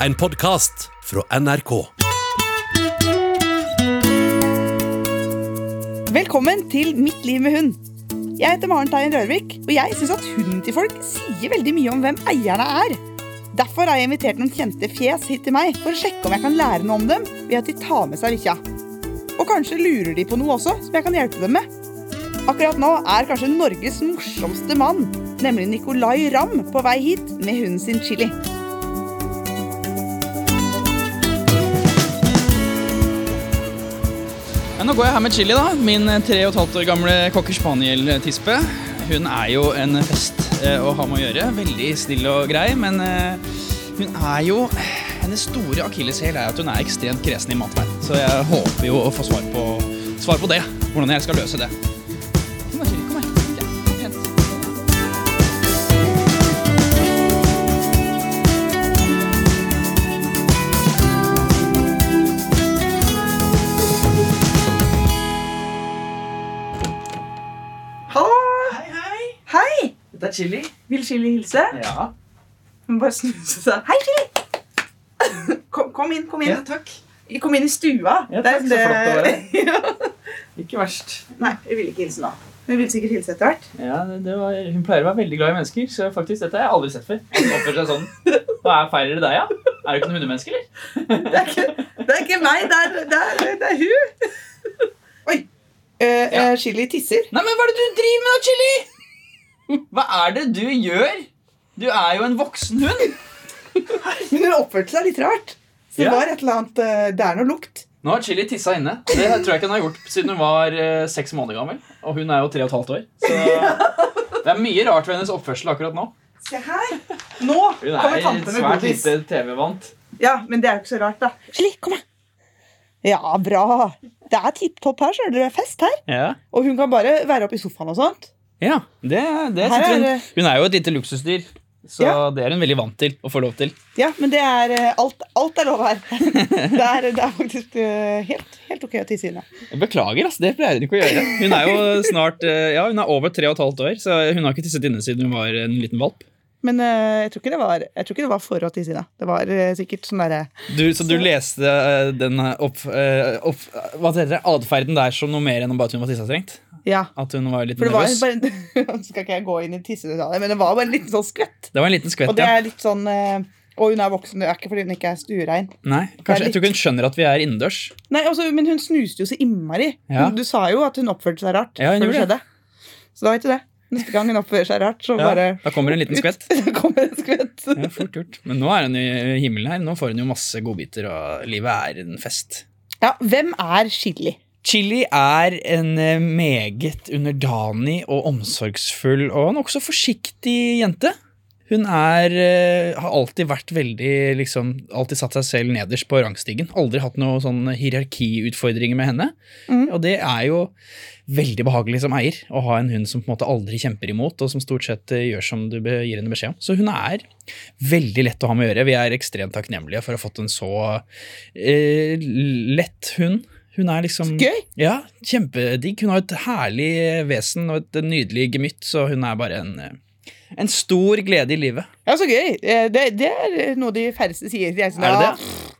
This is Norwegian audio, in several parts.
En podkast fra NRK. Velkommen til Mitt liv med hund. Jeg heter Maren Teien Rørvik, og jeg syns at hunden til folk sier veldig mye om hvem eierne er. Derfor har jeg invitert noen kjente fjes hit til meg for å sjekke om jeg kan lære noe om dem ved at de tar med seg bikkja. Og kanskje lurer de på noe også, som jeg kan hjelpe dem med. Akkurat nå er kanskje Norges morsomste mann, nemlig Nicolay Ramm, på vei hit med hunden sin Chili. Nå går jeg her med Chili, da. Min tre og et halvt år gamle cocker spaniel-tispe. Hun er jo en fest eh, å ha med å gjøre. Veldig snill og grei, men eh, hun er jo Hennes store akilleshæl er at hun er ekstremt kresen i matveien. Så jeg håper jo å få svar på, svar på det. Hvordan jeg skal løse det. Hallo! Hei, hei. Hei! Dette er Chili. Vil Chili hilse? Ja. Hun bare snuse seg. Hei, Chili! Kom, kom inn, kom inn. ja, takk. Kom inn i stua. Ja, Det takk, så flott å være ja. Ikke verst. Nei, jeg vil ikke hilse nå. Hun vil sikkert hilse etter hvert. Ja, det, det var, Hun pleier å være veldig glad i mennesker, så faktisk, dette har jeg aldri sett før. Hun oppfører seg sånn. Hva er feirer det deg, ja? Er du ikke noe hundemenneske, eller? Det er ikke, det er ikke meg, det er, det er, det er hun. Oi. Uh, Ja. Chili tisser. Nei, men hva er det du driver med da, Chili? Hva er det du gjør? Du er jo en voksen hund. Men hun oppførte seg litt rart. Så det Ja. var et eller annet eh, Det er noe lukt. Nå har Chili tissa inne. Det tror jeg ikke hun har gjort siden hun var eh, seks måneder gammel. Og hun er jo tre og et halvt år. Så det er mye rart ved hennes oppførsel akkurat nå. Se her. Nå Hun kommer er tante med svært godis. lite TV-vant. Ja, men det er jo ikke så rart, da. Chili, kom her. Ja, bra. Det er tipp topp her, så er det fest her. Ja. Og hun kan bare være oppe i sofaen og sånt. Ja, det, det Her er hun. Hun er jo et lite luksusdyr, så Ja. det er hun veldig vant til å få lov til. Ja, men det er eh, alt, alt er lov her. Det er, det er faktisk eh, helt, helt ok å tisse inne. Beklager, altså, det pleier hun ikke å gjøre. Hun er jo snart, eh, ja, hun er over tre og et halvt år, så hun har ikke tisset inne siden hun var en liten valp. Men uh, jeg, tror ikke det var, jeg tror ikke det var forhold til Sina. Det var uh, sikkert sånn derre så du leste uh, den opp, opp, hva heter det, atferden der som noe mer enn om bare at hun var tissestrengt? Ja. At hun var litt nervøs? var bare skal ikke jeg gå inn i tissedetaljer, men det var bare en liten sånn skvett. Det var en liten skvett, Og det er litt sånn Og hun er voksen, det er ikke fordi hun ikke er stuerein. Nei, kanskje, jeg tror ikke hun skjønner at vi er innendørs. Nei, altså, Men hun snuste jo så innmari. Ja. Du sa jo at hun oppførte seg rart. Ja, hun gjorde det. Så da vet du det. Neste gang hun oppfører seg rart, så Ja, bare da kommer en liten skvett. Da kommer en skvett. Ja, fort gjort. Men nå er hun i himmelen her. Nå får hun jo masse godbiter, og livet er en fest. Ja, hvem er Chili? Chili er en eh, meget underdanig og omsorgsfull og nokså forsiktig jente. Hun er, eh, har alltid vært veldig liksom, Alltid satt seg selv nederst på rangstigen. Aldri hatt noen sånn hierarkiutfordringer med henne. Mm. Og det er jo veldig behagelig som eier å ha en hund som på en måte aldri kjemper imot, og som stort sett eh, gjør som du gir henne beskjed om. Så hun er veldig lett å ha med å gjøre. Vi er ekstremt takknemlige for å ha fått en så eh, lett hund. Hun er liksom Gøy! ja, kjempedigg. Hun har et herlig vesen og et nydelig gemytt, så hun er bare en, en stor glede i livet. Ja, så gøy. Eh, Det, det er noe de færreste sier. De er sånn, Er det ja, pff,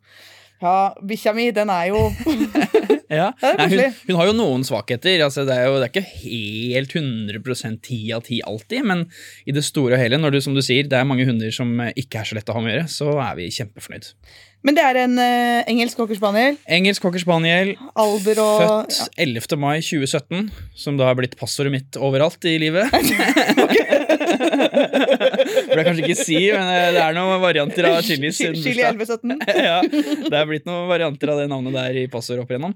Ja, bikkja mi, den er jo Ja. er Nei, hun, hun har jo noen svakheter. Altså, det, er jo, det er ikke helt 100 ti av ti alltid, men i det store og hele, når du, som du sier, det er mange hunder som ikke er så lett å ha med å gjøre, så er vi kjempefornøyd. Men det er en eh, engelsk cocker spaniel. Engelsk cocker spaniel, Alder og født 11. mai 2017, som da har blitt passordet mitt overalt i livet. Burde jeg kanskje ikke si, men eh, det er noen varianter av Chilis sin Chili bursdag. 1117. ja, det er blitt noen varianter av det navnet der i passord opp igjennom.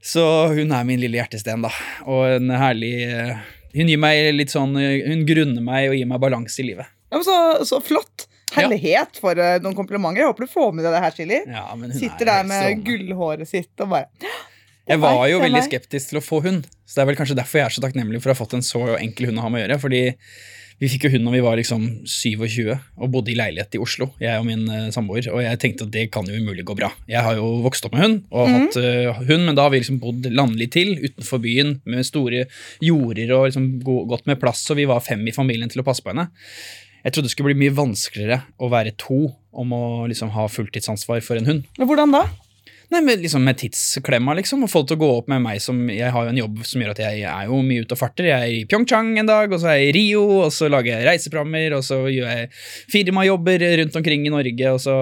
Så hun er min lille hjertesten, da. Og en herlig eh, Hun gir meg litt sånn eh, Hun grunner meg og gir meg balanse i livet. Ja, men så, så flott. Herlighet for eh, noen komplimenter. Jeg håper du får med deg det her, Chili. Ja, Sitter er der med sånn. gullhåret sitt og bare Jeg var jo veldig skeptisk til å få hund, så det er vel kanskje derfor jeg er så takknemlig for å ha fått en så enkel hund å ha med å gjøre. Fordi vi fikk jo hund når vi var liksom 27 og bodde i leilighet i Oslo, jeg og min eh, samboer, og jeg tenkte at det kan jo umulig gå bra. Jeg har jo vokst opp med hund og Mhm. hatt uh, hund, men da har vi liksom bodd landlig til, utenfor byen, med store jorder og liksom go- godt med plass, og vi var fem i familien til å passe på henne. Jeg trodde det skulle bli mye vanskeligere å være to om å liksom ha fulltidsansvar for en hund. Men Hvordan da? Nei, med, liksom med tidsklemma, liksom. Og få det til å gå opp med meg som Jeg har jo en jobb som gjør at jeg er jo mye ute og farter. Jeg er i Pyeongchang en dag, og så er jeg i Rio, og så lager jeg reiseprogrammer, og så gjør jeg firmajobber rundt omkring i Norge, og så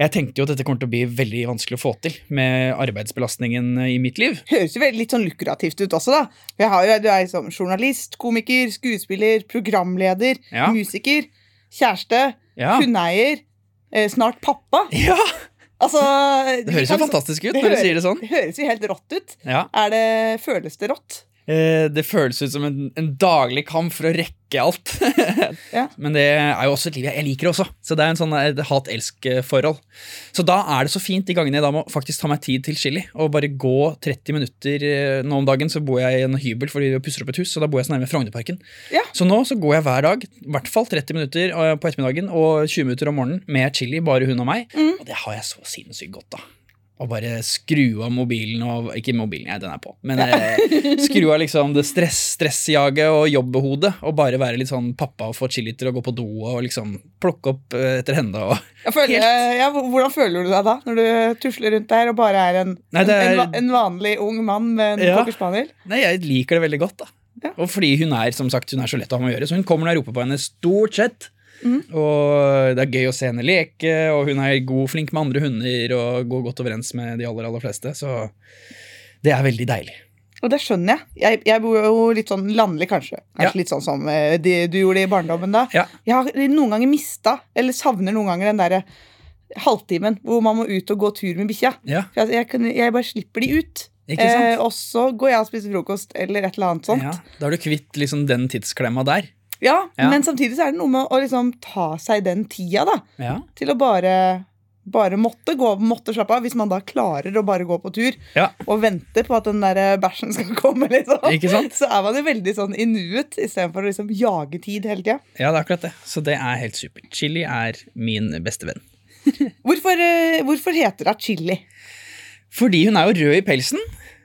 Jeg tenkte jo at dette kommer til å bli veldig vanskelig å få til med arbeidsbelastningen i mitt liv. Høres jo litt sånn lukrativt ut også, da. Jo, du er liksom journalist, komiker, skuespiller, programleder, Ja. musiker, kjæreste, Ja. hundeeier, eh, snart pappa. Ja, Altså, Det høres jo fantastisk ut når du sier det sånn. Det høres jo helt rått ut. ja. Er det, føles det rått? Eh, Det føles ut som en, en daglig kamp for å rekke alt. Ja. Men det er jo også et liv jeg liker også, så det er en sånn hat-elsk-forhold. Så da er det så fint de gangene jeg da må faktisk ta meg tid til chili, og bare gå 30 minutter eh, Nå om dagen så bor jeg i en hybel fordi vi pusser opp et hus, så da bor jeg så nærme Frognerparken. Ja. Så nå så går jeg hver dag, i hvert fall 30 minutter eh, på ettermiddagen og 20 minutter om morgenen med chili, bare hun og meg, Mm. og det har jeg så sinnssykt godt av. Å bare skru av mobilen og Ikke mobilen, jeg, den er på. Men eh, skru av liksom det stress, stressjaget og jobbehodet. og bare være litt sånn pappa og få chiliter og gå på do og liksom plukke opp eh, etter henne. Og føler, ja, hvordan føler du deg da, når du tusler rundt der og bare er en, Nei, er- en, en vanlig ung mann med en Ja. cocker spaniel? Nei, jeg liker det veldig godt, da. Ja. Og fordi hun er som sagt, hun er så lett å ha med å gjøre, så hun kommer når jeg roper på henne stort sett. Mhm. Og det er gøy å se henne leke, og hun er god, flink med andre hunder og går godt overens med de aller, aller fleste. Så det er veldig deilig. Og det skjønner jeg. jeg. Jeg bor jo litt sånn landlig, kanskje. Kanskje Ja. litt sånn som eh, de, du gjorde i barndommen da. Ja. Jeg har noen ganger mista, eller savner noen ganger den derre halvtimen hvor man må ut og gå tur med bikkja. Ja, Jeg, jeg, jeg bare slipper de ut. Eh, og så går jeg og spiser frokost eller et eller annet sånt. Ja, da er du kvitt liksom den tidsklemma der. Ja, Ja. Men samtidig så er det noe med å liksom ta seg den tida, da. Ja, Til å bare bare måtte gå, måtte slappe av. Hvis man da klarer å bare gå på tur Ja. og vente på at den der bæsjen skal komme, liksom. Så er man jo veldig sånn i nuet istedenfor å liksom jage tid hele tida. ja, det er akkurat det. Så det er helt supert. Chili er min beste venn. Hvorfor, eh, hvorfor heter det chili? Fordi hun er jo rød i pelsen.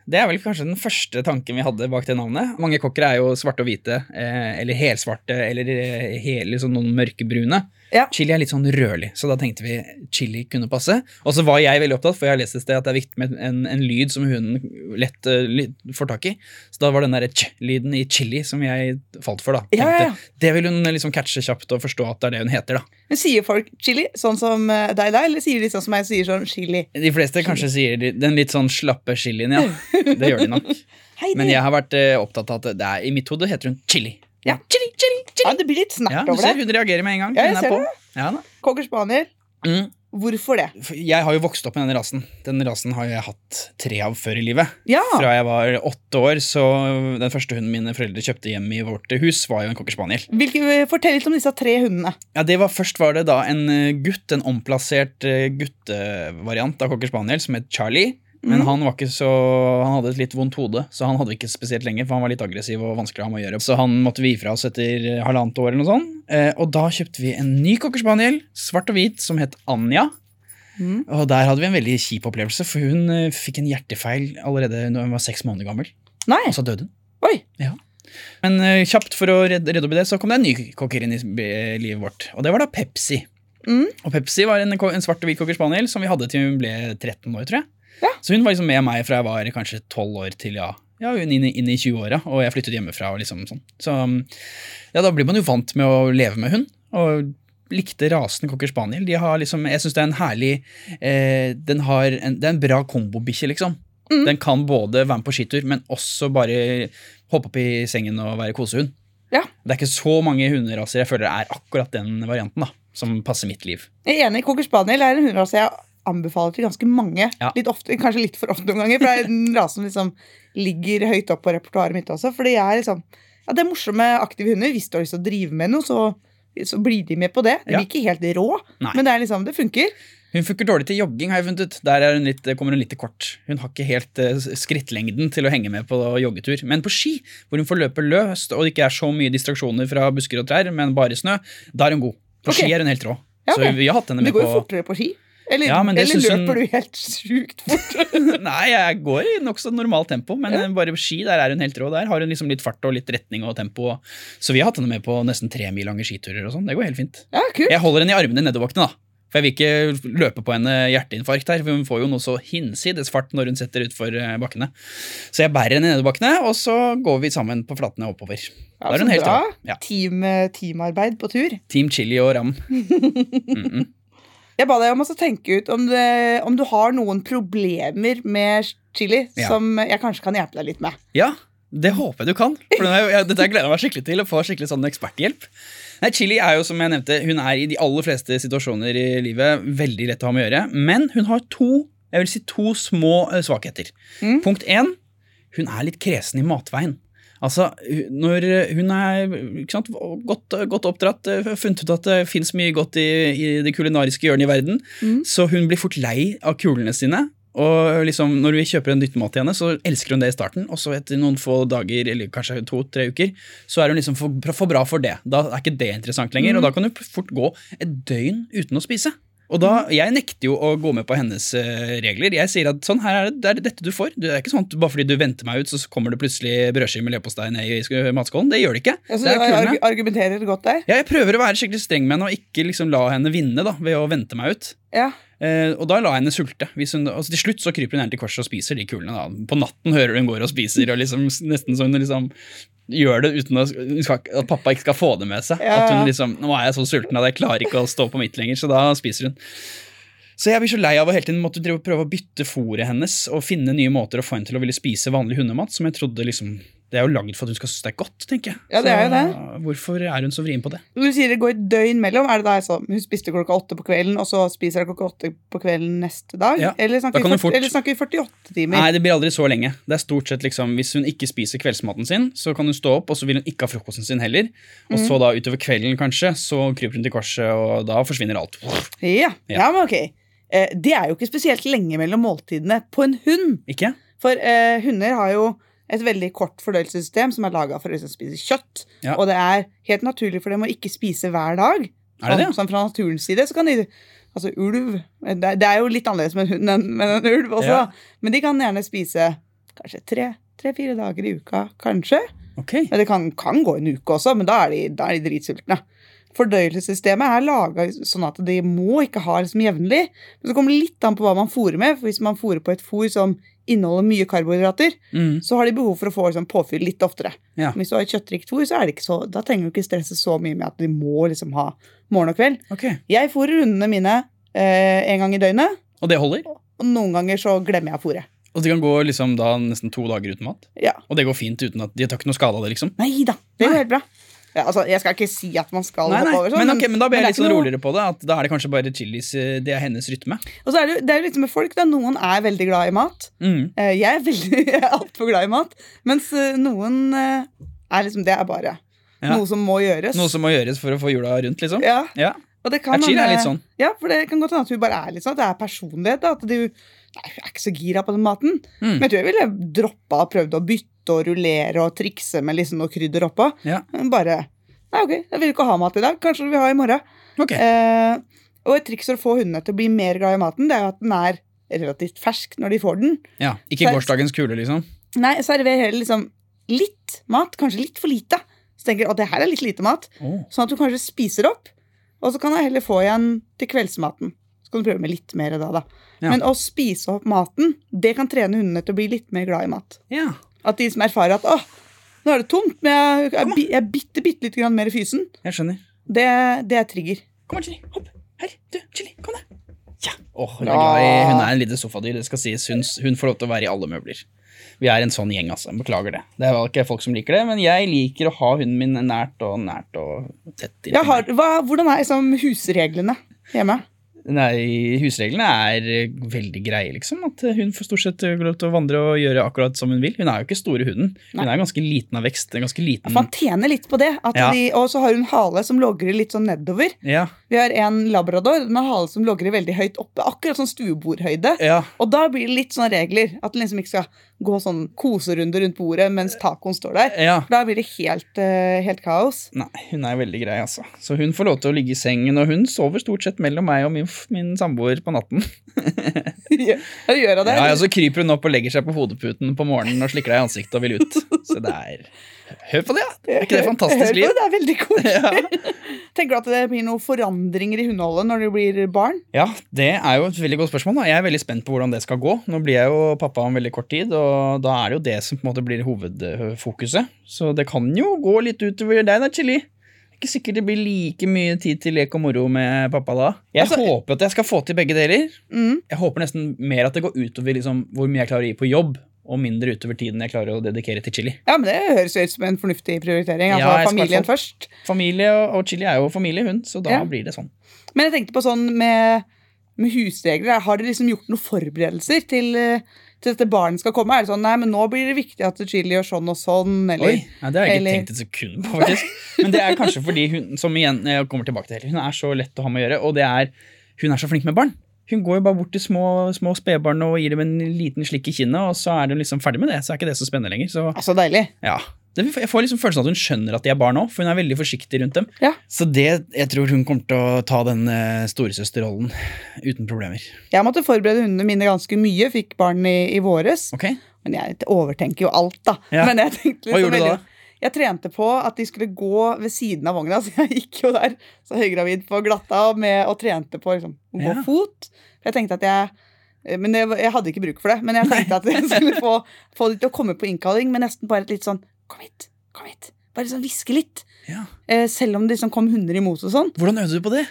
Det er vel kanskje den første tanken vi hadde bak det navnet. Mange kokker er jo svarte og hvite, eh, eller helsvarte, eller eh, hele sånn noen mørkebrune. Ja. Chili er litt sånn rødlig, så da tenkte vi chili kunne passe. Og så var jeg veldig opptatt, for jeg har lest et sted at det er viktig med en, en lyd som hunden lett uh, får tak i. Så da var den derre ch-lyden i chili som jeg falt for, da. Ja, ja. Det vil hun liksom catche kjapt og forstå at det er det hun heter, da. Men Sier folk chili sånn som eh, deg, da, eller sier de sånn som jeg sier sånn chili? De fleste kanskje sier den litt sånn slappe chilien, ja. Det gjør de nok. Hei. Men jeg har vært eh, opptatt av at det er, i mitt hode heter hun chili. Ja. Chili, chili, chili. ja, det blir litt snert Ja, over det. hun reagerer med en gang. Ja, jeg er ser på. det. Ja. Cocker spaniel. Mm. Hvorfor det? Jeg har jo vokst opp med denne rasen. Den rasen har jeg hatt tre av før i livet. Ja, Fra jeg var åtte år, så den første hunden mine foreldre kjøpte hjem i vårt hus, var jo en cocker spaniel. Hvilke, Fortell litt om disse tre hundene. Ja, det var Først var det da en gutt, en omplassert eh, guttevariant av cocker spaniel, som het Charlie. Men Mhm. han var ikke så, han hadde et litt vondt hode, så han hadde vi ikke spesielt lenge. For han var litt aggressiv og vanskelig å ha med å gjøre. Så han måtte vi gi fra oss etter halvannet år. eller noe sånt. Eh, og da kjøpte vi en ny cocker spaniel, svart og hvit, som het Anja. Mm. Og der hadde vi en veldig kjip opplevelse, for hun eh, fikk en hjertefeil allerede når hun var seks måneder gammel. Nei, Og så døde hun. oi. Ja. Men eh, kjapt for å redde, redde opp i det, så kom det en ny cocker inn i livet vårt. Og det var da Pepsi. Mm. Og Pepsi var en, en svart og hvit cocker spaniel som vi hadde til hun ble 13 år, tror jeg. Ja. Så hun var liksom med meg fra jeg var kanskje 12 år til ja, ja hun inn, i- inn i 20-åra, og jeg flyttet hjemmefra. og liksom sånn. Så um, ja, da blir man jo vant med å leve med hund. og likte rasen cocker spaniel. De har liksom, jeg syns det er en herlig eh, den har en, Det er en bra kombobikkje, liksom. Mm. Den kan både være med på skitur, men også bare hoppe opp i sengen og være kosehund. Ja. Det er ikke så mange hunderaser jeg føler er akkurat den varianten da, som passer mitt liv. Jeg er enig. Cocker spaniel er en hunderase jeg anbefaler til ganske mange. Ja. Litt ofte, kanskje litt for ofte noen ganger, for det er en rase som liksom ligger høyt opp på repertoaret mitt også. For er liksom ja, Det er morsomme, aktive hunder. Hvis du har lyst til å drive med noe, så, så blir de med på det. De Ja. ikke helt rå, Nei. men det er liksom, det funker. Hun funker dårlig til jogging, har jeg funnet ut. Der er hun litt, kommer hun litt til kort. Hun har ikke helt eh, skrittlengden til å henge med på joggetur. Men på ski, hvor hun får løpe løst, og det ikke er så mye distraksjoner fra busker og trær, men bare snø, da er hun god. På okay. ski er hun helt rå. Ja, Så vi har hatt henne med på det går jo på fortere på ski. Eller, Ja, eller løper hun- du helt sjukt fort? Nei, jeg går i nokså normalt tempo, men Ja. bare på ski der er hun helt rå. Der har hun liksom litt fart og litt retning og tempo. Så vi har hatt henne med på nesten tre mil lange skiturer og sånn. Det går helt fint. Ja, kult. Jeg holder henne i armene i nedoverbakkene, da. For jeg vil ikke løpe på henne hjerteinfarkt her, for hun får jo noe så hinsides fart når hun setter utfor eh, bakkene. Så jeg bærer henne i bakkene, og så går vi sammen på flatene oppover. Da er hun helt bra. Ja. Team, eh, teamarbeid på tur. Team Chili og Ram. Mm-mm. Jeg ba deg om å tenke ut om, det, om du har noen problemer med chili Ja. som jeg kanskje kan hjelpe deg litt med. Ja, det håper jeg du kan. For denne, jeg, dette gleder jeg meg skikkelig til, å få skikkelig sånn eksperthjelp. Nei, Chili er jo, som jeg nevnte, hun er i de aller fleste situasjoner i livet veldig lett å ha med å gjøre, men hun har to, jeg vil si to små eh, svakheter. Mm. Punkt én, hun er litt kresen i matveien. Altså, når hun er sant, godt, godt oppdratt, eh, funnet ut at det fins mye godt i, i det kulinariske hjørnet i verden, Mm. så hun blir fort lei av kulene sine. Og liksom, når vi kjøper en nytt mat til henne, så elsker hun det i starten, og så etter noen få dager, eller kanskje to-tre uker, så er hun liksom for, for bra for det. Da er ikke det interessant lenger, og da kan hun fort gå et døgn uten å spise. Og da, Jeg nekter jo å gå med på hennes eh, regler. Jeg sier at sånn, her er det, det er dette du får. Det er ikke sånn at Bare fordi du venter meg ut, så kommer det plutselig brødskive med leverpostei ned i matskålen. Det gjør det ikke. Altså, det arg argumenterer godt der. Ja, jeg prøver å være skikkelig streng med henne og ikke liksom la henne vinne da, ved å vente meg ut. Ja. Eh, og da la jeg henne sulte. Hun, altså til slutt så kryper hun gjerne til korset og spiser de kulene. Da. På natten hører hun går og spiser, og liksom, nesten så hun liksom gjør det uten å, at pappa ikke skal få det med seg. Ja. At hun liksom, Nå er jeg så sulten at jeg klarer ikke å stå på mitt lenger, så da spiser hun. Så jeg blir så lei av å hele tiden måtte prøve å bytte fôret hennes og finne nye måter å få henne til å ville spise vanlig hundemat, som jeg trodde liksom Det er jo lagd for at hun skal synes det er godt, tenker jeg. Ja, det er jo så hvorfor er hun så vrien på det? Når du sier det går et døgn mellom, er det da altså, hun spiste klokka åtte på kvelden, og så spiser hun klokka åtte på kvelden neste dag? Ja, Eller, da snakker kan vi fort- eller snakker vi 48 timer? Nei, det blir aldri så lenge. Det er stort sett liksom, Hvis hun ikke spiser kveldsmaten sin, så kan hun stå opp, og så vil hun ikke ha frokosten sin heller. Og Mm. så da utover kvelden, kanskje, så kryper hun til korset, og da forsvinner alt. Ja, Ja. ja men ok. Eh, det er jo ikke spesielt lenge mellom måltidene på en hund. Ikke? For eh, hunder har jo et veldig kort fordøyelsessystem som er laga for å liksom spise kjøtt. Ja. Og det er helt naturlig for dem å ikke spise hver dag. Er det det? Sånn, fra naturens side så kan de Altså ulv Det er, jo litt annerledes med en hund enn med en ulv også, Ja. men de kan gjerne spise kanskje tre- tre-fire dager i uka, kanskje. Okay. Men det kan, kan gå en uke også, men da er de, da er de dritsultne. Fordøyelsessystemet er laga sånn at de må ikke ha liksom jevnlig. Men så kommer det litt an på hva man fôrer med. For hvis man fôrer på et fôr som inneholder mye karbohydrater, Mm. så har de behov for å få liksom, påfyll litt oftere. Ja. Hvis du har et kjøttrikt fôr, så er det ikke så, da trenger du ikke stresse så mye med at de må liksom, ha morgen og kveld. Okay. Jeg fôrer hundene mine eh, en gang i døgnet, Og det holder? og noen ganger så glemmer jeg å fôre. Og de kan gå liksom da nesten to dager uten mat? Ja. Og det går fint uten at de tar ikke noe skade av det, liksom? Nei da, det går helt bra. Ja, altså, jeg skal ikke si at man skal Nei, nei, hoppe over sånn, men, okay, men da blir jeg litt sånn noe- roligere på det. At da er det kanskje bare chilis eh, Det er hennes rytme. Og så er det, det er jo litt med folk, da. Noen er veldig glad i mat. Mm. Eh, Jeg er veldig altfor glad i mat. Mens eh, noen er liksom Det er bare Ja. noe som må gjøres. Noe som må gjøres for å få hjula rundt, liksom? ja, Ja. og det kan Ja, chili er litt sånn. Ja, for det kan godt hende at hun bare er litt sånn. At det er personlighet. Da, at du Nei, hun er ikke så gira på den maten. Mm. Men jeg tror jeg ville droppa og prøvd å bytte og rullere og trikse med liksom noe krydder oppå. Ja. Bare Nei, ok, jeg vil ikke ha mat i dag. Kanskje du vil ha i morgen. Okay. Eh, og et triks for å få hundene til å bli mer glad i maten, det er jo at den er relativt fersk når de får den. Ja. Ikke Så- gårsdagens kule, liksom? Nei, server heller liksom litt mat, kanskje litt for lite. Så tenker jeg at det her er litt lite mat, Oh. sånn at du kanskje spiser opp. Og så kan jeg heller få igjen til kveldsmaten. Kan du prøve med litt mer da, da. Ja. Men å spise opp maten, det kan trene hundene til å bli litt mer glad i mat. Ja. At de som erfarer at åh, nå er det tomt, men jeg jeg jeg er bitte, bitte litt grann mer fysen, Jeg skjønner. det, det er trigger. Kom her, Chili. Hopp. Her. Du, Chili. Kom deg. Ja. Oh, hun, er i, hun er en liten sofadyr. Det skal sies. Hun, hun får lov til å være i alle møbler. Vi er en sånn gjeng, altså. Beklager det. Det er vel ikke folk som liker det, men jeg liker å ha hunden min nært og nært og tett har, hva, hvordan er liksom husreglene hjemme? Nei, husreglene er eh, veldig greie, liksom. At eh, hun får stort sett eh, lov til å vandre og gjøre akkurat som hun vil. Hun er jo ikke store hunden. Hun Nei. er ganske liten av vekst. En ganske liten For han tjener litt på det. At Ja. de, og så har hun hale som logrer litt sånn nedover. Ja. Vi har en labrador med hale som logrer veldig høyt oppe. Akkurat sånn stuebordhøyde. ja. Og da blir det litt sånne regler. At den liksom ikke skal gå sånn koserunde rundt bordet mens tacoen står der. Ja. Da blir det helt, eh, helt kaos. Nei, hun er veldig grei, altså. Så hun får lov til å ligge i sengen, og hun sover stort sett mellom meg og min, min samboer på natten. ja, gjør hun det. Ja, ja, Så kryper hun opp og legger seg på hodeputen på morgenen og slikker deg i ansiktet og vil ut. Så det er Hør på det, ja! Er ikke det Hør fantastisk på liv? Det, det er veldig koselig. Ja. Tenker du at det blir noen forandringer i hundeholdet når du blir barn? ja, det er jo et veldig godt spørsmål. da. Jeg er veldig spent på hvordan det skal gå. Nå blir jeg jo pappa om veldig kort tid, og da er det jo det som på en måte blir hovedfokuset. Så det kan jo gå litt utover deg da, Chili. Ikke sikkert det blir like mye tid til lek og moro med pappa da. Jeg Altså- håper at jeg skal få til begge deler. Mm. Jeg håper nesten mer at det går utover liksom, hvor mye jeg klarer å gi på jobb, og mindre utover tiden jeg klarer å dedikere til Chili. Ja, men Det høres jo ut som en fornuftig prioritering. Altså Ja, Familien først. Familie og, og Chili er jo familie, hun, så da Ja. blir det sånn. Men jeg tenkte på sånn med, med husregler. Har dere liksom gjort noen forberedelser til, eh, til dette barnet skal komme? Er det sånn nei, men nå blir det viktig at Chili gjør sånn og sånn? Eller? Oi, ja, Det har jeg ikke eller- tenkt et sekund på, faktisk. Men det er kanskje fordi hun som igjen, jeg kommer tilbake til, hun er så lett å ha med å gjøre, og det er, hun er så flink med barn. Hun går jo bare bort til små, små spedbarn og gir dem en liten slikk i kinnet, og så er hun liksom ferdig med det. Så er ikke det så spennende lenger. Så Så deilig. ja, det, Jeg får liksom følelsen av at hun skjønner at de er barn òg, for hun er veldig forsiktig rundt dem. Ja. Så det, jeg tror hun kommer til å ta den eh, storesøsterrollen uten problemer. Jeg måtte forberede hundene mine ganske mye. Fikk barn i, i våres. Ok? Men jeg overtenker jo alt, da. Ja. Men jeg tenkte Hva liksom gjorde du da? Jeg trente på at de skulle gå ved siden av vogna, så jeg gikk jo der så høygravid på glatta og, med, og trente på liksom, å gå Ja. fot. Jeg tenkte at jeg eh, men jeg, jeg hadde ikke bruk for det. Men jeg tenkte at jeg skulle få, få de til å komme på innkalling med nesten bare et litt sånn Kom hit, kom hit. Bare sånn hviske litt. Ja. Eh, selv om det liksom kom hunder imot og sånn. Hvordan øvde du på det?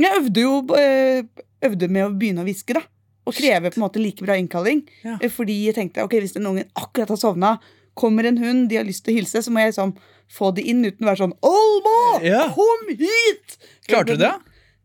Jeg øvde jo eh, øvde med å begynne å hviske, da. Og kreve på en måte like bra innkalling. Ja. Eh, Fordi jeg tenkte ok, hvis den ungen akkurat har sovna, kommer en hund, de har lyst til å hilse, så må jeg liksom få de inn uten å være sånn Alma, Ja. kom hit! Klarte du det?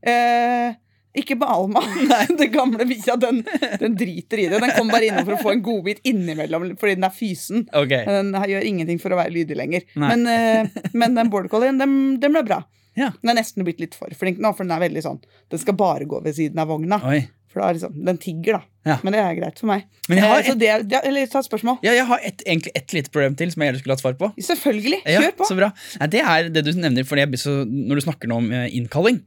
Eh, ikke med Alma. Nei, den gamle bikkja, den, den driter i det. Den kommer bare innom for å få en godbit innimellom fordi den er fysen. Okay. Den gjør ingenting for å være lydig lenger. Men, eh, men den border collien, den, den ble bra. Ja. Den er nesten blitt litt for flink nå, for den er veldig sånn Den skal bare gå ved siden av vogna. Oi. For da er liksom, Den tigger, da. Ja. Men det er greit for meg. Men jeg har Eh, så et- det, det, eller ta et spørsmål. Ja, jeg har et, egentlig ett lite problem til som jeg gjerne skulle hatt svar på. Selvfølgelig. Kjør på. Så bra. Nei, det er det du nevner fordi jeg så, når du snakker nå om eh, innkalling.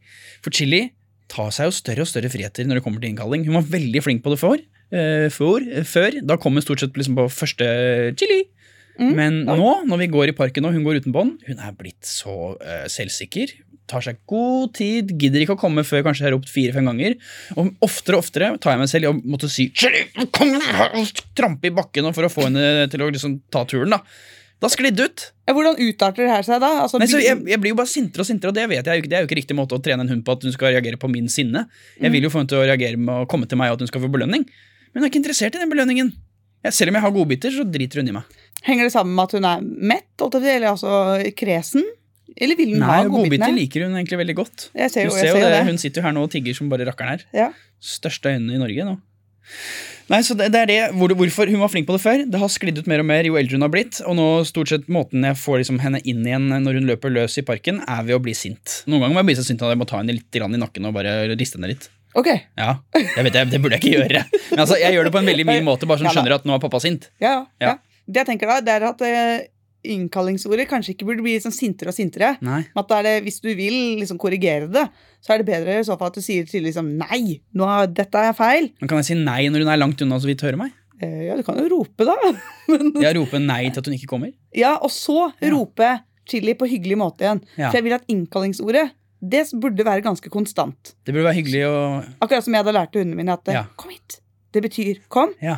For Chili tar seg jo større og større friheter når det kommer til innkalling. Hun var veldig flink på det før. eh, før, før. Da kom hun stort sett liksom på første Chili. Mm, Men da. nå, når vi går i parken og hun går uten bånd, hun er blitt så uh, selvsikker. Tar seg god tid, gidder ikke å komme før kanskje jeg har ropt fire-fem ganger. Og oftere og oftere tar jeg meg selv i å måtte si kom her!» og trampe i bakken for å få henne til å liksom ta turen. Da Da sklidde ut. Hvordan utarter det her seg da? Altså, Nei, så jeg, jeg blir jo bare sintere og sintere, og det vet jeg jo ikke. Det er jo ikke riktig måte å trene en hund på at hun skal reagere på min sinne. Jeg vil jo få henne til å reagere med å komme til meg og at hun skal få belønning. Men hun er ikke interessert i den belønningen. Jeg, selv om jeg har godbiter, så driter hun i meg. Henger det sammen med at hun er mett, eller altså kresen? Eller vil hun Nei, ha godbiter godbitene? liker hun egentlig veldig godt. Jeg ser jo, jeg ser jo det. Hun sitter jo her nå og tigger som bare rakkeren her. Ja. Største øynene i Norge nå. Nei, så det, det er det, hvor, Hvorfor hun var flink på det før. Det har sklidd ut mer og mer jo eldre hun har blitt. Og nå stort sett måten jeg får liksom henne inn igjen når hun løper løs i parken, er ved å bli sint. Noen ganger må jeg bli så sint at jeg må ta henne litt i nakken og bare riste henne litt. Ok, Ja, jeg vet det, burde jeg ikke gjøre. Men altså, jeg gjør det på en veldig min måte, bare så hun skjønner at nå er pappa sint. ja, ja. Ja. ja. Det jeg tenker da, det er at eh, innkallingsordet kanskje ikke burde bli liksom sintere og sintere. Nei. At er det, Hvis du vil liksom korrigere det, så er det bedre i så fall at du sier til liksom nei, nå, dette er feil. Men kan jeg si nei når hun er langt unna så vidt hører meg? Eh, ja, du kan jo rope, da. Men, rope nei til at hun ikke kommer? ja, Og så Ja. rope chili på hyggelig måte igjen. Ja. For jeg vil at innkallingsordet det burde være ganske konstant. Det burde være hyggelig å... Akkurat som jeg hadde lært til hundene mine at Ja. kom hit. Det betyr kom. Ja.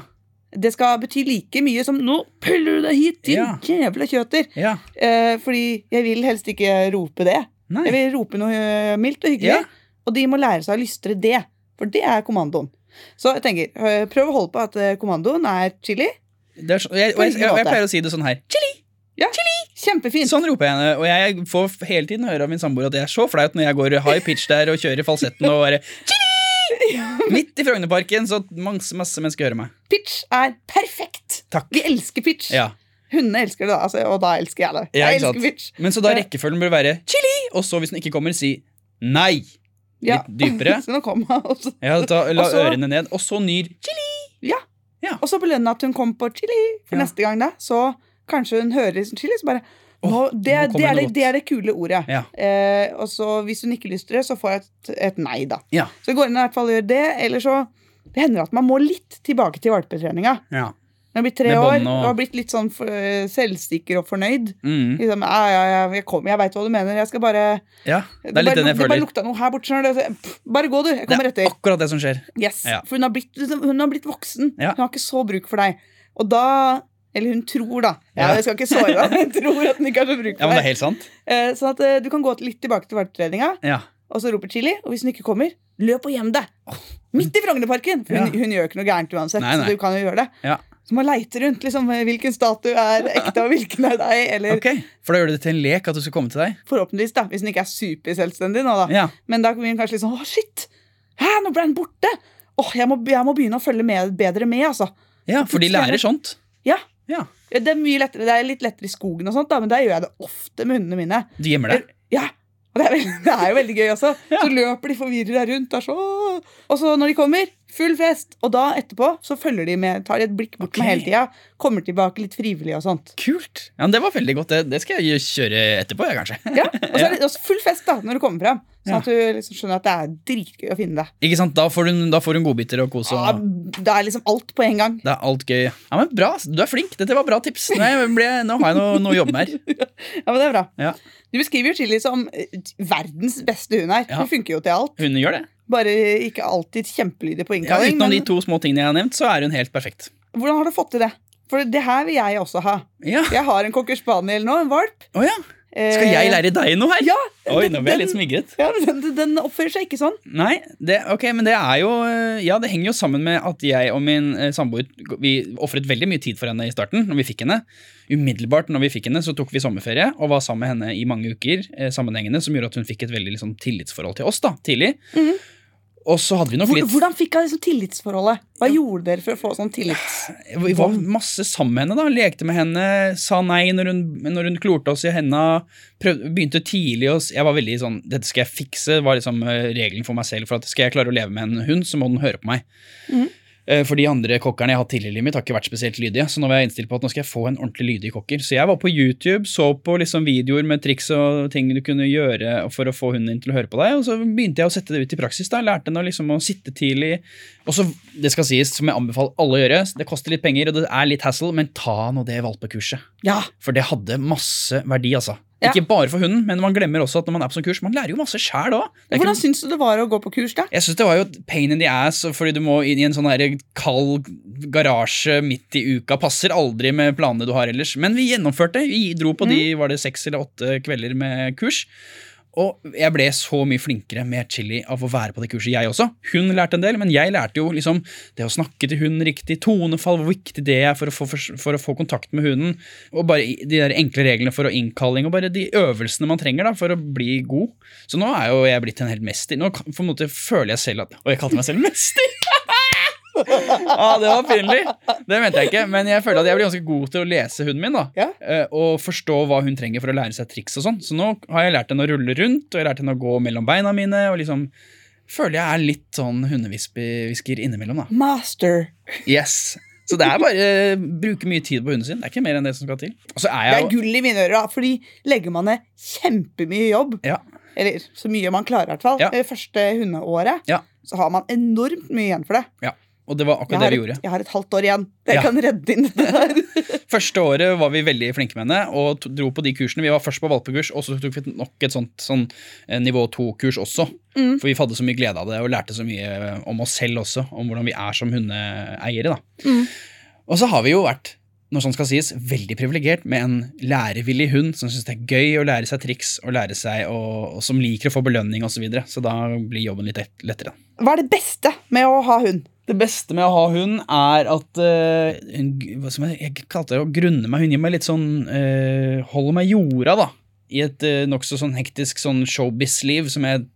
Det skal bety like mye som nå puller du deg hit, din Ja. jævla kjøter. Ja. Eh, fordi jeg vil helst ikke rope det. Nei. Jeg vil rope noe eh, mildt og hyggelig. Ja. Og de må lære seg å lystre det. For det er kommandoen. Så jeg tenker, eh, prøv å holde på at eh, kommandoen er chili. Er så, jeg, og jeg, jeg, jeg pleier å si det sånn her. Chili! Kjempefint. Sånn roper jeg henne, og jeg får hele tiden høre av min samboer at det er så flaut når jeg går high pitch der og kjører falsetten og bare Chili! Midt i Frognerparken, så masse, masse mennesker hører meg. Pitch er perfekt. Takk. Vi elsker pitch. Ja. Hundene elsker det, da, altså, og da elsker jeg det. Jeg elsker pitch. Men så da rekkefølgen bør være chili, og så hvis den ikke kommer, si nei. Ja. Litt dypere. Så nå også. Ja, ta, la også, ørene ned, og så nyr chili. Ja. Ja. Og så belønne at hun kom på chili for neste gang, da. Så kanskje hun hører chili, så bare nå, det, nå det, er det det, er det kule ordet. Ja. Eh, og så hvis hun ikke lyster det, så får jeg et, et nei, da. Ja. Så går inn i hvert fall og gjør det. Eller så det hender at man må litt tilbake til valpetreninga. ja. Når har blitt tre år og- har blitt litt sånn for, uh, selvsikker og fornøyd. Mm. Liksom, ja, ja, jeg kommer, jeg veit hva du mener. Jeg skal bare Ja, det er bare, litt den jeg Det bare lukta noe her borte. pff, Bare gå, du. Jeg kommer Det er akkurat det som skjer. Yes. For hun har, blitt, liksom, hun har blitt voksen. Hun har ikke så bruk for deg. Og da Eller hun tror, da. Ja. Jeg skal ikke såre deg. Hun tror at hun ikke har så bruk Ja, men det er helt sant. Eh, Sånn at eh, du kan gå litt tilbake til vertstreninga, Ja. og så roper Chili. Og hvis hun ikke kommer, løp og gjem deg. Midt i Frognerparken! For hun, hun gjør ikke noe gærent uansett. Nei, nei. Så du kan jo gjøre det. Ja. Så må leite rundt. liksom, Hvilken statue er ekte, og hvilken er deg? Eller Ok, For da gjør du det til en lek at du skal komme til deg? forhåpentligvis, da. Hvis hun ikke er superselvstendig nå, da. Ja. Men da blir hun kanskje litt sånn Å, shit! Hæ, nå ble hun borte! Åh, jeg, må, jeg må begynne å følge med, bedre med, altså. ja, for de lærer sånt. Ja. Ja. Det er lettere, det er litt lettere i skogen, og sånt da, men der gjør jeg det ofte med hundene mine. Du gjemmer deg. Ja, og det er, veldig, det er jo veldig gøy også. Ja. Så løper de forvirret rundt. Der, så. Og så når de kommer, full fest. Og da etterpå så følger de med, tar de et blikk bort okay. med hele tida. Kommer tilbake litt frivillig og sånt. Kult. Ja, men Det var veldig godt. Det, det skal jeg kjøre etterpå, jeg, kanskje. Ja, Og så er det full fest da, når du kommer fram. Sånn at du liksom skjønner at det er dritgøy å finne det. Ikke sant? Da får hun, da får hun godbiter og kose. Ja, det er liksom alt på en gang. det er alt gøy. Ja, men Bra. Du er flink. Dette var bra tips. Nå, ble, nå har jeg noe, noe jobbe med her. Ja, men det er bra. Ja. Du beskriver jo Chili som eh, verdens beste hund her. Ja. Hun funker jo til alt. Hun gjør det. Bare ikke alltid kjempelydig på Ja, utenom utenom de to små tingene jeg har nevnt, så er hun helt perfekt. hvordan har du fått til det? For det her vil jeg også ha. Ja. Jeg har en cocker spaniel nå, en valp. Oh, ja. Skal jeg lære deg noe her? Ja, Oi, nå ble jeg litt smigret. Ja, den, den oppfører seg ikke sånn. Nei, det, ok, men det er jo eh, Ja, det henger jo sammen med at jeg og min eh, samboer Vi ofret veldig mye tid for henne i starten, når vi fikk henne. Umiddelbart når vi fikk henne, så tok vi sommerferie og var sammen med henne i mange uker eh, sammenhengende, som gjorde at hun fikk et veldig liksom, tillitsforhold til oss da, tidlig. Mhm. Og så hadde vi nok litt hvordan fikk hun liksom tillitsforholdet? Hva gjorde dere for å få sånn tillits... Vi var masse sammen med henne, da. Lekte med henne, sa nei når hun, når hun klorte oss i henda. Begynte tidlig å Jeg var veldig sånn Dette skal jeg fikse, var liksom eh, regelen for meg selv. For at skal jeg klare å leve med en hund, så må den høre på meg. Mhm. Eh, For de andre kokkerne jeg har hatt tidligere i mitt, har ikke vært spesielt lydige. Så nå var jeg innstilt på at nå skal jeg få en ordentlig lydig kokker. Så jeg var på YouTube, så på liksom videoer med triks og ting du kunne gjøre for å få hunden din til å høre på deg. Og så begynte jeg å sette det ut i praksis. da, Lærte henne liksom å sitte tidlig. Og så, det skal sies, som jeg anbefaler alle å gjøre, det koster litt penger og det er litt hassle, men ta nå det valpekurset. Ja, For det hadde masse verdi, altså. Ja. Ikke bare for hunden, men man glemmer også at når man er på sånn kurs, man lærer jo masse sjæl òg. Hvordan syns du det var å gå på kurs, da? Jeg syns det var jo pain in the ass, fordi du må inn i en sånn her kald garasje midt i uka. Passer aldri med planene du har ellers. Men vi gjennomførte. Vi dro på de var det seks eller åtte kvelder med kurs. Og jeg ble så mye flinkere med chili av å være på det kurset, jeg også. Hun lærte en del, men jeg lærte jo liksom det å snakke til hunden riktig, tonefall, hvor viktig det er for å få, for å få kontakt med hunden. Og bare de der enkle reglene for å innkalling, og bare de øvelsene man trenger da, for å bli god. Så nå er jo jeg blitt en helt mester. Nå på en måte føler jeg selv at Og jeg kalte meg selv mester! ah, det var pinlig. Det mente jeg ikke, men jeg føler at jeg blir ganske god til å lese hunden min. da Ja. Eh, Og forstå hva hun trenger for å lære seg triks og sånn. Så nå har jeg lært henne å rulle rundt, og jeg har lært henne å gå mellom beina mine. Og liksom føler jeg er litt sånn hundehvisker innimellom, da. Master. Yes. Så det er bare å bruke mye tid på hunden sin. Det er ikke mer enn det som skal til. Så Det er er gull i mine ører, da, fordi legger man ned kjempemye jobb, ja, eller så mye man klarer, i hvert fall, Ja. det første hundeåret, Ja. så har man enormt mye igjen for det. ja. Og det var akkurat det vi et, gjorde. jeg har et halvt år igjen. Jeg Ja. kan redde inn dette der. Første året var vi veldig flinke med henne og dro på de kursene. Vi var først på valpekurs, og så tok vi nok et sånt sånn, eh, nivå to-kurs også. Mm. For vi hadde så mye glede av det og lærte så mye eh, om oss selv også. Om hvordan vi er som hundeeiere. Mm. Og så har vi jo vært når sånn skal sies, veldig privilegert med en lærevillig hund som syns det er gøy å lære seg triks og lære seg og, og som liker å få belønning osv. Så, videre. så da blir jobben litt lettere. Hva er det beste med å ha hund? Det beste med å ha hund er at uh, hva som jeg, jeg kalte det å grunne meg. Hun gir meg litt sånn uh, Holder meg i jorda, da. I et uh, nokså sånn hektisk sånn showbiz-liv som jeg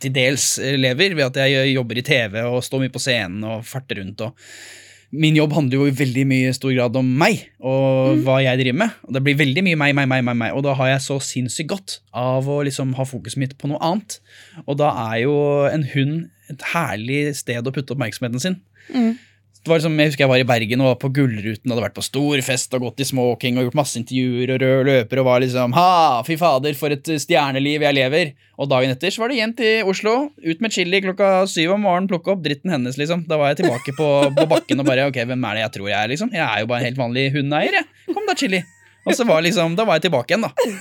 til dels lever, ved at jeg jobber i TV og står mye på scenen og farter rundt. og Min jobb handler jo i veldig mye stor grad om meg og hva jeg driver med. Og det blir veldig mye meg, meg, meg, meg, meg. Og da har jeg så sinnssykt godt av å liksom ha fokuset mitt på noe annet. Og da er jo en hund et herlig sted å putte oppmerksomheten sin. Mm. Det var liksom, jeg husker jeg var i Bergen og var på Gullruten og hadde vært på stor fest og gått i smoking og gjort masse intervjuer og rød løper og var liksom Ha, fy fader, for et stjerneliv jeg lever. Og dagen etter så var det igjen til Oslo, ut med chili klokka syv om morgenen, plukke opp dritten hennes, liksom. Da var jeg tilbake på, på bakken og bare Ok, hvem er det jeg tror jeg er, liksom? Jeg er jo bare en helt vanlig hundeeier, jeg. Kom da, chili. Og så var liksom, da var jeg tilbake igjen, da.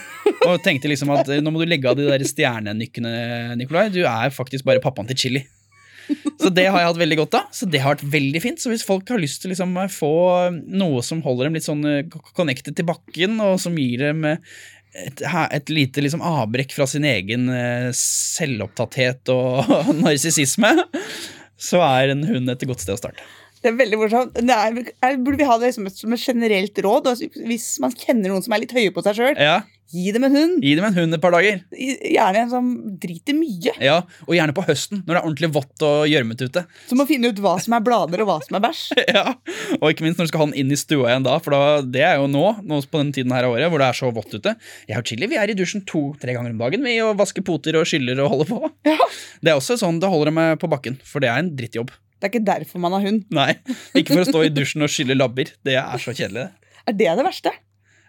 Og tenkte liksom at nå må du legge av de der stjernenykkene, Nikolai. Du er faktisk bare pappaen til chili. Så det har jeg hatt veldig godt av. Så det har vært veldig fint. Så hvis folk har lyst til å liksom få noe som holder dem litt sånn eh, connected til bakken, og som gir dem eh, et, et lite liksom avbrekk fra sin egen eh, selvopptatthet og narsissisme, så er en hund et godt sted å starte. Det er veldig morsomt. Burde vi ha det som et, som et generelt råd? Altså, hvis man kjenner noen som er litt høye på seg sjøl, Ja, gi dem en hund. Gi dem en hund et par dager. Gjerne en som driter mye. Ja, Og gjerne på høsten, når det er ordentlig vått og gjørmete ute. Som må finne ut hva som er blader, og hva som er bæsj. Ja, Og ikke minst når du skal ha den inn i stua igjen da, for da, det er jo nå, nå på den tiden her av året, hvor det er så vått ute. Jeg og Chili vi er i dusjen to-tre ganger om dagen vi og vasker poter og skyller og holder på. Ja. Det er også sånn det holder dem på bakken, for det er en drittjobb. Det er ikke derfor man har hund. Nei, ikke for å stå i dusjen og skylle labber. Det er så kjedelig. Er det det verste?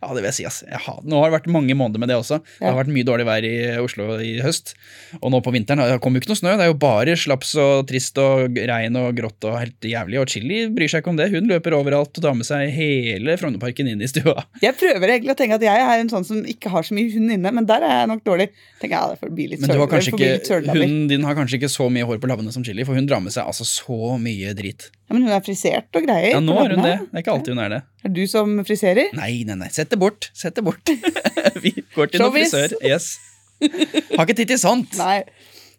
Ja, det vil jeg si. ass. Jeg har, nå har det vært mange måneder med det også. Det Ja. har vært mye dårlig vær i Oslo i høst. Og nå på vinteren det kommer jo ikke noe snø. Det er jo bare slaps og trist og regn og grått og helt jævlig. Og Chili bryr seg ikke om det. Hun løper overalt og tar med seg hele Frognerparken inn i stua. Jeg prøver egentlig å tenke at jeg er en sånn som ikke har så mye hund inne, men der er jeg nok dårlig. Tenker jeg, ja, det får bli litt det ikke, hunden din har kanskje ikke så mye hår på labbene som Chili, for hun drar med seg altså så mye drit. Ja, men hun er frisert og greier. Ja, nå er hun det. Det er ikke alltid hun er det. Er det du som friserer? Nei, nei, nei. Sett det bort. Sett det bort. Vi går til noen frisør. Yes. Har ikke tid til sånt. Nei.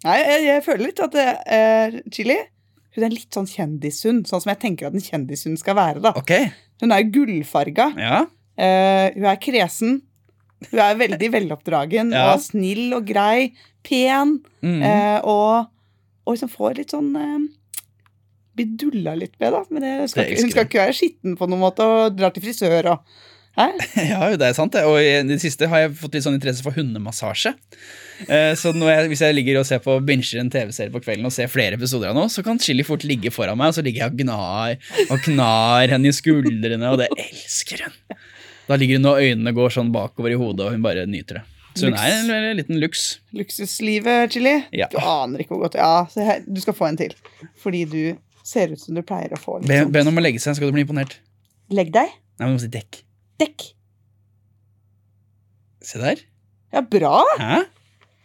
Nei, jeg, jeg føler litt at eh, Chili hun er litt sånn kjendishund, sånn som jeg tenker at en kjendishund skal være. da. Ok. Hun er gullfarga. Ja. Uh, hun er kresen. Hun er veldig veloppdragen Ja. og snill og grei. Pen. Mm. Uh, og, og liksom får litt sånn eh, dulla litt med, da. Men det skal, Det hun skal ikke være skitten på noen måte og drar til frisør og? Ja, det er sant det. Og i det siste har jeg fått litt sånn interesse for hundemassasje. Eh, Så når jeg, hvis jeg ligger og ser på binger en TV-serie på kvelden og ser flere episoder av noe, så kan Chili fort ligge foran meg, og så ligger jeg og gnar og knar henne i skuldrene, og det elsker hun. Da ligger hun og øynene går sånn bakover i hodet, og hun bare nyter det. Så hun er en, en liten luks. Luksuslivet, Chili. Ja. Du aner ikke hvor godt Ja, her, du skal få en til. Fordi du ser ut som du pleier å få litt Be, henne om å legge seg, skal du bli imponert. Legg deg. Nei, men du må si dekk. Dekk. Se der. Ja, bra. Hæ?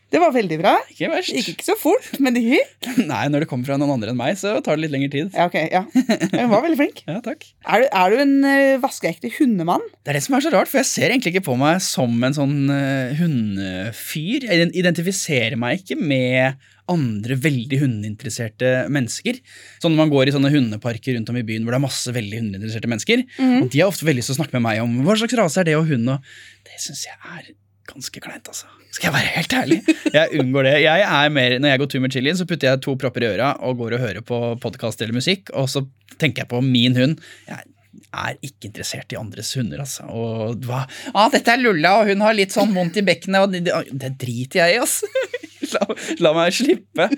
Det var veldig bra. Ikke verst. Gikk ikke så fort, men det gikk. Nei, når det kommer fra noen andre enn meg, så tar det litt lengre tid. Ja, ok, ja. Jeg var veldig flink. Ja, takk. Er du, er du en uh, vaskeekte hundemann? Det er det som er så rart, for jeg ser egentlig ikke på meg som en sånn uh, hundefyr. Jeg identifiserer meg ikke med andre veldig hundeinteresserte mennesker. Sånn når man går i sånne hundeparker rundt om i byen hvor det er masse veldig hundeinteresserte mennesker, og de har ofte veldig lyst til å snakke med meg om hva slags rase er det og hund, og det syns jeg er ganske kleint, altså. Skal jeg være helt ærlig? Jeg unngår det. Jeg er mer, Når jeg går tur med Chili, så putter jeg to propper i øra og går og hører på podkast eller musikk, og så tenker jeg på min hund. Jeg er ikke interessert i andres hunder, altså. Og hva ah, 'Dette er Lulla, og hun har litt sånn vondt i bekkenet', og det, det, det driter jeg i, altså. La, la meg slippe.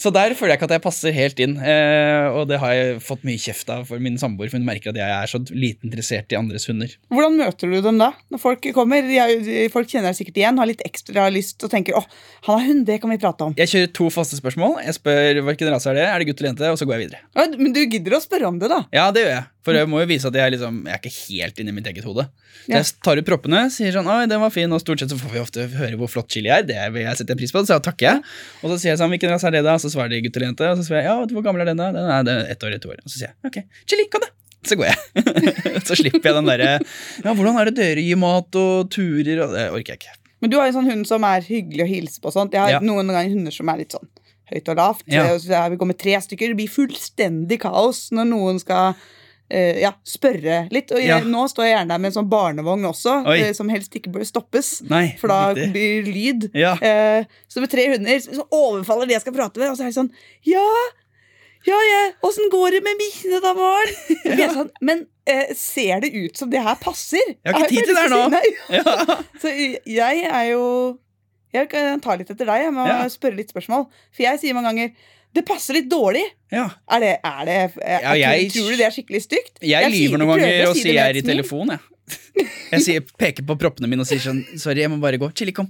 Så der føler jeg ikke at jeg passer helt inn. Eh, og det har jeg fått mye kjeft av for min samboer, for hun merker at jeg er så lite interessert i andres hunder. Hvordan møter du dem da? Når folk kommer, de folk kjenner deg sikkert igjen, har litt ekstra lyst og tenker 'Å, han har hund, det kan vi prate om'. Jeg kjører to faste spørsmål. Jeg spør hvilken rase er det, er det gutt eller jente, og så går jeg videre. Ja, Men du gidder å spørre om det, da? Ja, det gjør jeg. For jeg må jo vise at jeg, liksom, jeg er ikke helt inni mitt eget hode. Så Jeg tar ut proppene, sier sånn 'oi, den var fin', og stort sett så får vi ofte høre hvor flott chili er. Det vil jeg sette pris på, så jeg takker jeg. Og så sier jeg sånn 'hvilken rase er det', da? Så svarer de gutt eller jente. Og så sier jeg 'ja, hvor gammel er den', da? Den er, er ett år, ett år. Og så sier jeg 'ok, chili, kom da'. Så går jeg. så slipper jeg den derre 'ja, hvordan er det dere gir mat og turer', og det orker jeg ikke. Men du har en sånn hund som er hyggelig å hilse på og sånt. Jeg har Ja. noen ganger hunder som er litt sånn høyt og lavt. Ja. Så jeg vil gå med tre stykker. Det blir fullstendig kaos når noen skal eh, ja, spørre litt. Og jeg, Ja. nå står jeg gjerne der med en sånn barnevogn også, eh, som helst ikke bør stoppes. Nei, For da det. blir lyd. Ja. Uh, så med tre hunder så overfaller de jeg skal prate med, og så er de sånn Ja, ja, ja, åssen går det med mine, da, Maren? ja. sånn, Men ser det ut som det her passer? Jeg har ikke tid til det her nå. si. Ja. Så jeg er jo Jeg kan ta litt etter deg. Jeg må spørre litt spørsmål. For jeg sier mange ganger Det passer litt dårlig. Ja. Er det, er det er, Ja, jeg- Tror du det er skikkelig stygt? Jeg, jeg lyver noen ganger og sier jeg er i telefon, jeg. Jeg sier, peker på proppene mine og sier sånn Sorry, jeg må bare gå. Chili, kom.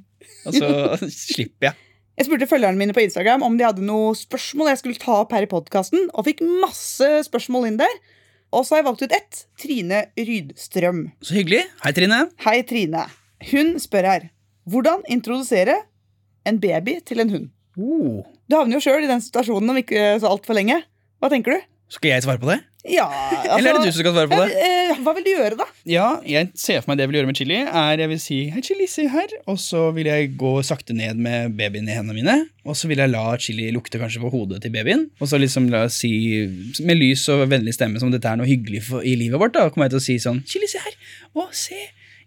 Og så slipper jeg. Jeg spurte følgerne mine på Instagram om de hadde noen spørsmål jeg skulle ta opp her i podkasten, og fikk masse spørsmål inn der. Og så har jeg valgt ut ett. Trine Rydstrøm. Så hyggelig. Hei, Trine. Hei, Trine. Hun spør her hvordan introdusere en baby til en hund. Oh. Du havner jo sjøl i den situasjonen om ikke så altfor lenge. Hva tenker du? Skal jeg svare på det? Ja, altså, Eller er det du som skal svare på det? eh, Hva vil du gjøre, da? Ja, jeg ser for meg det jeg vil gjøre med Chili. er Jeg vil si hei, Chili, se her. Og så vil jeg gå sakte ned med babyen i hendene mine. Og så vil jeg la Chili lukte kanskje på hodet til babyen. Og så liksom la si med lys og vennlig stemme som dette er noe hyggelig for, i livet vårt. Da kommer jeg til å si sånn Chili, se her. Å, se.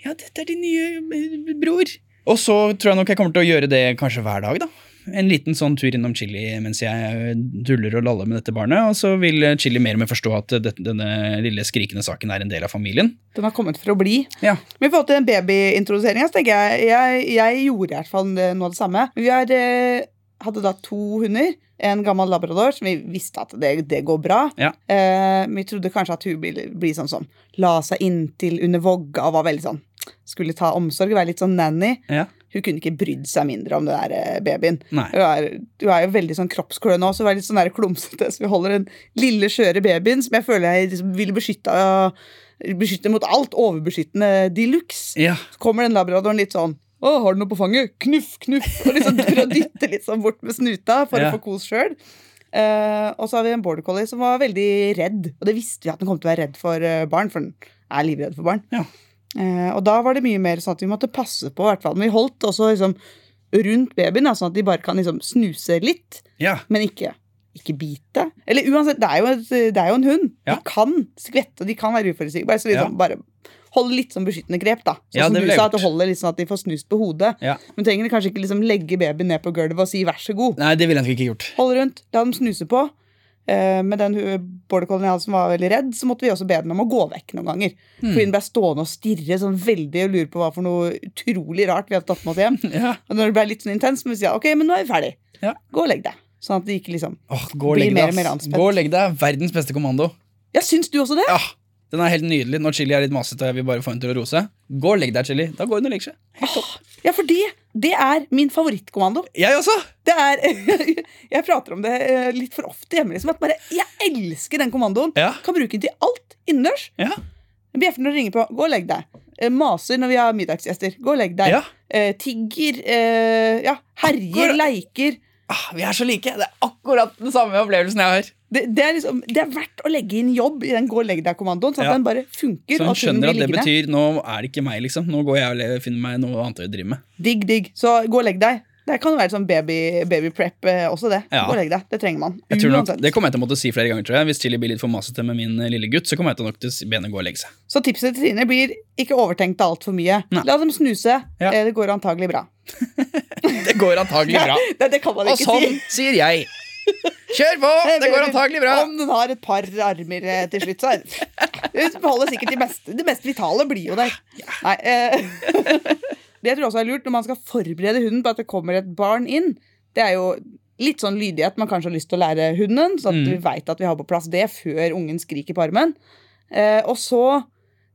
Ja, dette er din nye eh, bror. Og så tror jeg nok jeg kommer til å gjøre det kanskje hver dag, da. En liten sånn tur innom Chili mens jeg duller og laller med dette barnet. Og så vil Chili mer og mer forstå at dette, denne lille skrikende saken er en del av familien. Den har kommet for å bli. Ja. Men i forhold til den babyintroduseringa, så tenker jeg, jeg Jeg gjorde i hvert fall noe av det samme. Vi har, eh, hadde da to hunder. En gammel labrador som vi visste at det, det går bra. Ja. Eh, vi trodde kanskje at hun ville bli sånn som la seg inntil under vogga og var veldig sånn Skulle ta omsorg, være litt sånn nanny. Ja. Hun kunne ikke brydd seg mindre om den der eh, babyen. Hun er, hun er jo veldig sånn kroppsklø nå, så hun er litt sånn klumsete. Så vi holder den lille, skjøre babyen som jeg føler jeg liksom ville beskytte, beskytte mot alt. Overbeskyttende de luxe. Ja. Så kommer den labradoren litt sånn å, har du noe på fanget? Knuff, knuff. Og liksom prøver å dytte litt sånn bort med snuta for Ja. å få kos sjøl. og så har vi en border collie som var veldig redd. Og det visste vi at den kom til å være redd for eh, barn, for den er livredd for barn. Ja. Eh, og da var det mye mer sånn at vi måtte passe på, i hvert fall. Men vi holdt også liksom rundt babyen, da, sånn at de bare kan liksom snuse litt, ja. men ikke, ikke bite. Eller uansett, det er jo, et, det er jo en hund. Ja. De kan skvette, de kan være uforutsigbare. Så liksom bare holde litt sånn beskyttende grep, da. Sånn Ja, som du sa, at det holder litt sånn at de får snust på hodet. Ja. Men trenger de kanskje ikke liksom legge babyen ned på gulvet og si vær så god. Nei, det ville jeg ikke gjort. Hold rundt, la dem snuse på. Eh, med den border hadde som var veldig redd, så måtte vi også be den om å gå vekk noen ganger. Mm. Fordi den ble stående og stirre sånn veldig og lure på hva for noe utrolig rart vi hadde tatt med oss hjem. Ja. Og når det ble litt sånn intens, må vi si ok, men nå er vi ferdig. Ja. Gå og legg deg. Sånn at det ikke liksom Åh, gå Blir mer og mer anspent. Gå og legg deg. Verdens beste kommando. Ja, syns du også det? Ja, Den er helt nydelig når Chili er litt masete og jeg vil bare få henne til å rose. Gå og legg deg, Chili. Da går hun og legger seg. Ja, for det, det er min favorittkommando. Jeg også! Det er, Jeg prater om det eh, litt for ofte hjemme. Liksom, bare, jeg elsker den kommandoen. Ja. Kan bruke den til alt innendørs. Ja. Bjeffer når det ringer på. Gå og legg deg. Eh, Maser når vi har middagsgjester. Gå og legg deg. Ja. Eh, tigger. Ja, herjer, Akkurat. leiker. Ah, vi er så like. Det er akkurat den samme opplevelsen jeg har. Det, det, er liksom, det er verdt å legge inn jobb i den gå og legg deg-kommandoen, sånn at Ja. den bare funker. Så hun skjønner at det liggende. betyr nå er det ikke meg, liksom. Nå går jeg og finner meg noe annet å drive med. Digg, digg. Så gå og legg deg. Det kan jo være sånn baby, baby prep eh, også, det. Ja. Gå og legg deg. Det trenger man. Nok, det kommer jeg til å måtte si flere ganger, tror jeg. Hvis Chili blir litt for masete med min eh, lille gutt, så kommer jeg til nok til å be henne gå og legge seg. Så tipset til Trine blir ikke overtenkt altfor mye. Nei. La dem snuse. Ja. Eh, Det går antagelig bra. Det går antagelig bra. Det, det kan man ikke Og sånn si. sier jeg. Kjør på! Det går antagelig bra. Om den har et par armer eh, til slutt, så Hun beholder sikkert de meste. Det mest vitale blir jo der. Nei, eh, det jeg tror også er lurt når man skal forberede hunden på at det kommer et barn inn, det er jo litt sånn lydighet man kanskje har lyst til å lære hunden, så at Mm. vi veit at vi har på plass det før ungen skriker på armen. Eh, og så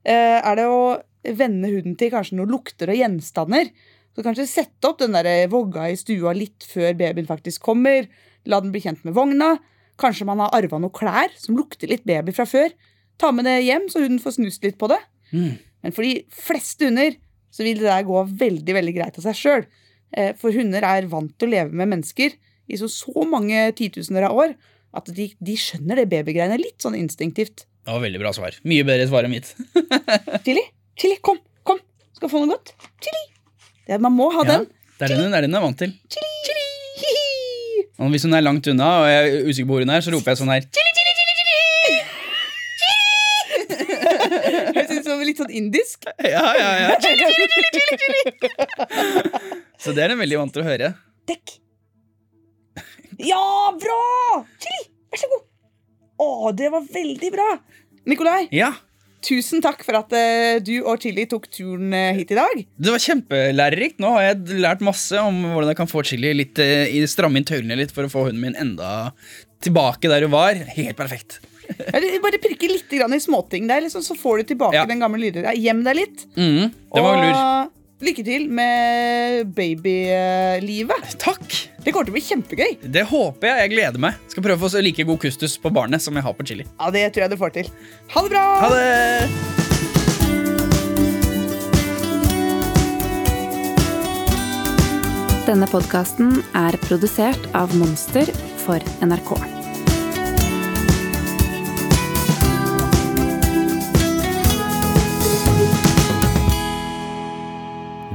eh, er det å vende hunden til kanskje noen lukter og gjenstander. Så kanskje sette opp den der vogga i stua litt før babyen faktisk kommer. La den bli kjent med vogna. Kanskje man har arva noen klær som lukter litt baby fra før. Ta med det hjem, så hunden får snust litt på det. Mm. Men for de fleste hunder så vil det der gå veldig veldig greit av seg sjøl. For hunder er vant til å leve med mennesker i så, så mange titusener av år at de, de skjønner det babygreiene litt sånn instinktivt. Det var veldig bra svar. Mye bedre svar enn mitt. Chili, Chili, kom, kom. Skal få noe godt. Chili. Det, man må ha Ja, den. det er den hun er, den er vant til. Chili. Og hvis hun er langt unna, og jeg er usikker på hvor hun er, så roper jeg sånn her Chili, chili, chili, chili! Høres ut som litt sånn indisk. Ja, ja, ja. Så det er hun veldig vant til å høre. Dekk. Ja, bra! Chili, vær så god. Å, det var veldig bra. Nikolai, Ja. Tusen takk for at eh, du og Chili tok turen eh, hit i dag. Det var kjempelærerikt. Nå har jeg lært masse om hvordan jeg kan få Chili litt eh, i stramme inn tøylene litt for å få hunden min enda tilbake der hun var. Helt perfekt. Bare pirke litt i småting der, liksom, så får du tilbake Ja. den gamle lyden. Gjem deg litt. Mm, det var lur. Lykke til med babylivet. Takk! Det kommer til å bli kjempegøy. Det håper jeg. Jeg gleder meg. Skal prøve å få så like god kustus på barnet som jeg har på Chili. Ja, Det tror jeg du får til. Ha det bra! Ha det! Denne podkasten er produsert av Monster for NRK.